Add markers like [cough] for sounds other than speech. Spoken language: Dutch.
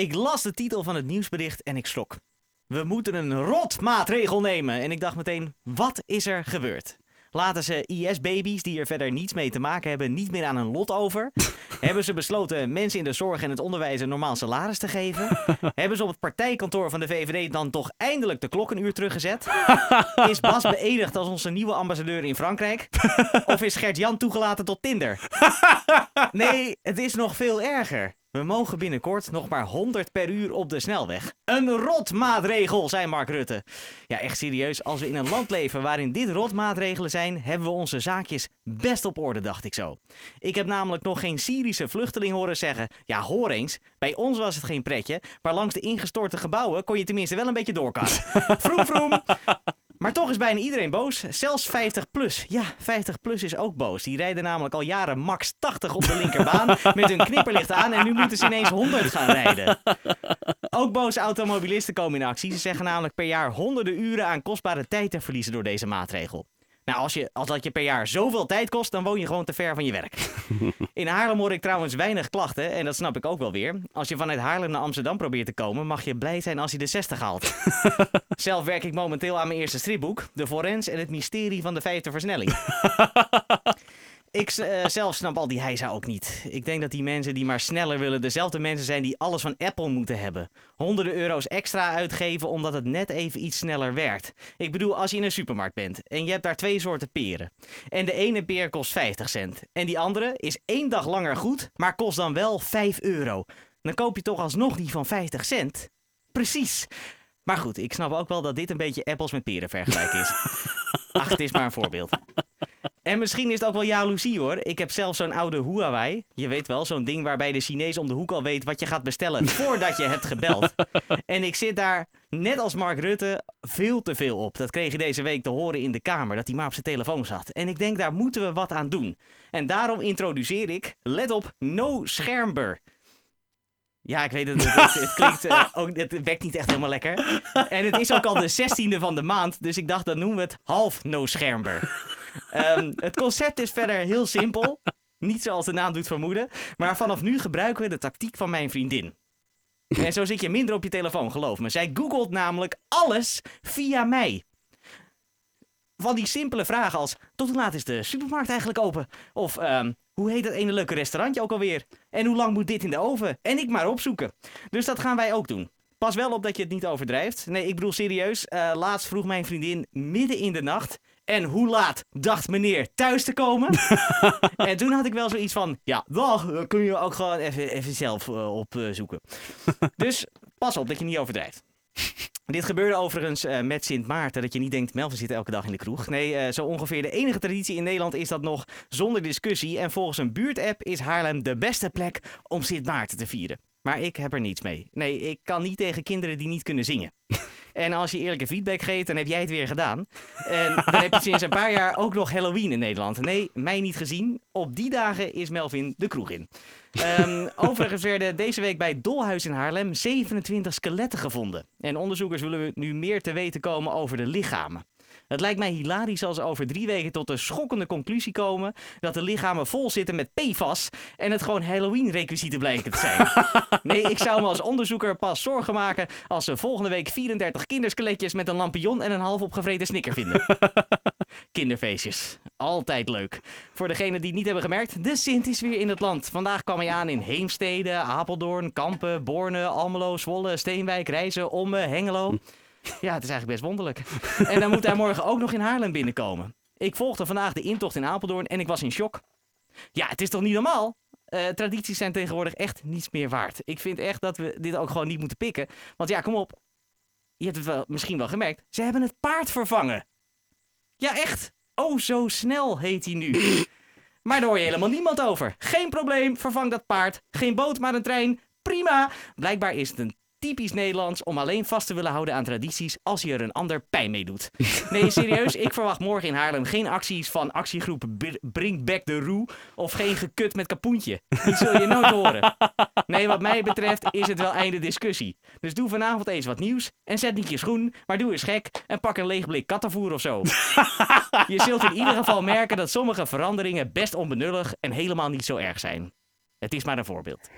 Ik las de titel van het nieuwsbericht en ik schrok. We moeten een rotmaatregel nemen. En ik dacht meteen, wat is er gebeurd? Laten ze IS-baby's, die er verder niets mee te maken hebben, niet meer aan hun lot over? [laughs] hebben ze besloten mensen in de zorg en het onderwijs een normaal salaris te geven? [laughs] hebben ze op het partijkantoor van de VVD dan toch eindelijk de klok een uur teruggezet? [laughs] is Bas beëdigd als onze nieuwe ambassadeur in Frankrijk? of is Gert-Jan toegelaten tot Tinder? nee, het is nog veel erger. We mogen binnenkort nog maar 100 per uur op de snelweg. Een rotmaatregel, zei Mark Rutte. Ja, echt serieus. Als we in een land leven waarin dit rotmaatregelen zijn, hebben we onze zaakjes best op orde, dacht ik zo. Ik heb namelijk nog geen Syrische vluchteling horen zeggen: Ja, hoor eens, bij ons was het geen pretje, maar langs de ingestorte gebouwen kon je tenminste wel een beetje [laughs] vroom, vroom. Maar toch is bijna iedereen boos. Zelfs 50 plus. Ja, 50 plus is ook boos. Die rijden namelijk al jaren max 80 op de linkerbaan [laughs] met hun knipperlicht aan en nu moeten ze ineens 100 gaan rijden. Ook boze automobilisten komen in actie. Ze zeggen namelijk per jaar honderden uren aan kostbare tijd te verliezen door deze maatregel. Nou, als, je, als dat je per jaar zoveel tijd kost, dan woon je gewoon te ver van je werk. [laughs] In Haarlem hoor ik trouwens weinig klachten en dat snap ik ook wel weer. Als je vanuit Haarlem naar Amsterdam probeert te komen, mag je blij zijn als je de 60 haalt. [laughs] Zelf werk ik momenteel aan mijn eerste stripboek, De Forens en het mysterie van de vijfde versnelling. [laughs] Ik uh, zelf snap al die heisa ook niet. Ik denk dat die mensen die maar sneller willen dezelfde mensen zijn die alles van Apple moeten hebben. Honderden euro's extra uitgeven omdat het net even iets sneller werkt. Ik bedoel, als je in een supermarkt bent en je hebt daar twee soorten peren. En de ene peer kost 50 cent. En die andere is één dag langer goed, maar kost dan wel 5 euro. Dan koop je toch alsnog die van 50 cent? Precies. Maar goed, ik snap ook wel dat dit een beetje appels met peren vergelijken is. [laughs] Ach, het is maar een voorbeeld. En misschien is het ook wel jaloezie hoor. Ik heb zelf zo'n oude Huawei. Je weet wel, zo'n ding waarbij de Chinees om de hoek al weet wat je gaat bestellen [laughs] voordat je hebt gebeld. En ik zit daar, net als Mark Rutte, veel te veel op. Dat kreeg je deze week te horen in de Kamer, dat hij maar op zijn telefoon zat. En ik denk, daar moeten we wat aan doen. En daarom introduceer ik, let op, No Schermber. Ja, ik weet het. Het, het klinkt uh, [laughs] ook, het werkt niet echt helemaal lekker. En het is ook al de 16e van de maand, dus ik dacht dan noemen we het half no schermber. Um, het concept is verder heel simpel. Niet zoals de naam doet vermoeden. Maar vanaf nu gebruiken we de tactiek van mijn vriendin. En zo zit je minder op je telefoon, geloof me. Zij googelt namelijk alles via mij. Van die simpele vragen als: tot hoe laat is de supermarkt eigenlijk open? Of um, hoe heet dat ene leuke restaurantje ook alweer? En hoe lang moet dit in de oven? En ik maar opzoeken. Dus dat gaan wij ook doen. Pas wel op dat je het niet overdrijft. Nee, ik bedoel serieus. Uh, laatst vroeg mijn vriendin midden in de nacht. En hoe laat dacht meneer thuis te komen? [laughs] en toen had ik wel zoiets van: ja, dan kun je ook gewoon even, even zelf uh, opzoeken. [laughs] dus pas op dat je niet overdrijft. Dit gebeurde overigens uh, met Sint Maarten, dat je niet denkt, Melvin zit elke dag in de kroeg. Nee, uh, zo ongeveer de enige traditie in Nederland is dat nog zonder discussie. En volgens een buurtapp is Haarlem de beste plek om Sint Maarten te vieren. Maar ik heb er niets mee. Nee, ik kan niet tegen kinderen die niet kunnen zingen. En als je eerlijke feedback geeft, dan heb jij het weer gedaan. En dan heb je sinds een paar jaar ook nog Halloween in Nederland. Nee, mij niet gezien. Op die dagen is Melvin de kroeg in. Um, [laughs] overigens werden deze week bij Dolhuis in Haarlem 27 skeletten gevonden. En onderzoekers willen nu meer te weten komen over de lichamen. Het lijkt mij hilarisch als ze over drie weken tot de schokkende conclusie komen dat de lichamen vol zitten met PFAS en het gewoon Halloween-requisieten blijken te zijn. [laughs] nee, ik zou me als onderzoeker pas zorgen maken als ze volgende week 34 kinderskeletjes met een lampion en een half opgevreten snicker vinden. [laughs] Kinderfeestjes. Altijd leuk. Voor degenen die het niet hebben gemerkt, de Sint is weer in het land. Vandaag kwam hij aan in Heemstede, Apeldoorn, Kampen, Borne, Almelo, Zwolle, Steenwijk, Rijzen, Omme, Hengelo. [laughs] Ja, het is eigenlijk best wonderlijk. [laughs] En dan moet hij morgen ook nog in Haarlem binnenkomen. Ik volgde vandaag de intocht in Apeldoorn en ik was in shock. Ja, het is toch niet normaal? Uh, tradities zijn tegenwoordig echt niets meer waard. Ik vind echt dat we dit ook gewoon niet moeten pikken. Want ja, kom op. Je hebt het wel, misschien wel gemerkt. Ze hebben het paard vervangen. Ja, echt. Oh, zo snel heet hij nu. [laughs] Maar daar hoor je helemaal niemand over. Geen probleem, vervang dat paard. Geen boot, maar een trein. Prima. Blijkbaar is het een typisch Nederlands om alleen vast te willen houden aan tradities als je er een ander pijn mee doet. [laughs] Nee, serieus, ik verwacht morgen in Haarlem geen acties van actiegroep Bring Back the Roe of geen gekut met kapoentje. Die zul je nooit horen. Nee, wat mij betreft is het wel einde discussie. Dus doe vanavond eens wat nieuws en zet niet je schoen, maar doe eens gek en pak een leeg blik kattenvoer of zo. Je zult in ieder geval merken dat sommige veranderingen best onbenullig en helemaal niet zo erg zijn. Het is maar een voorbeeld.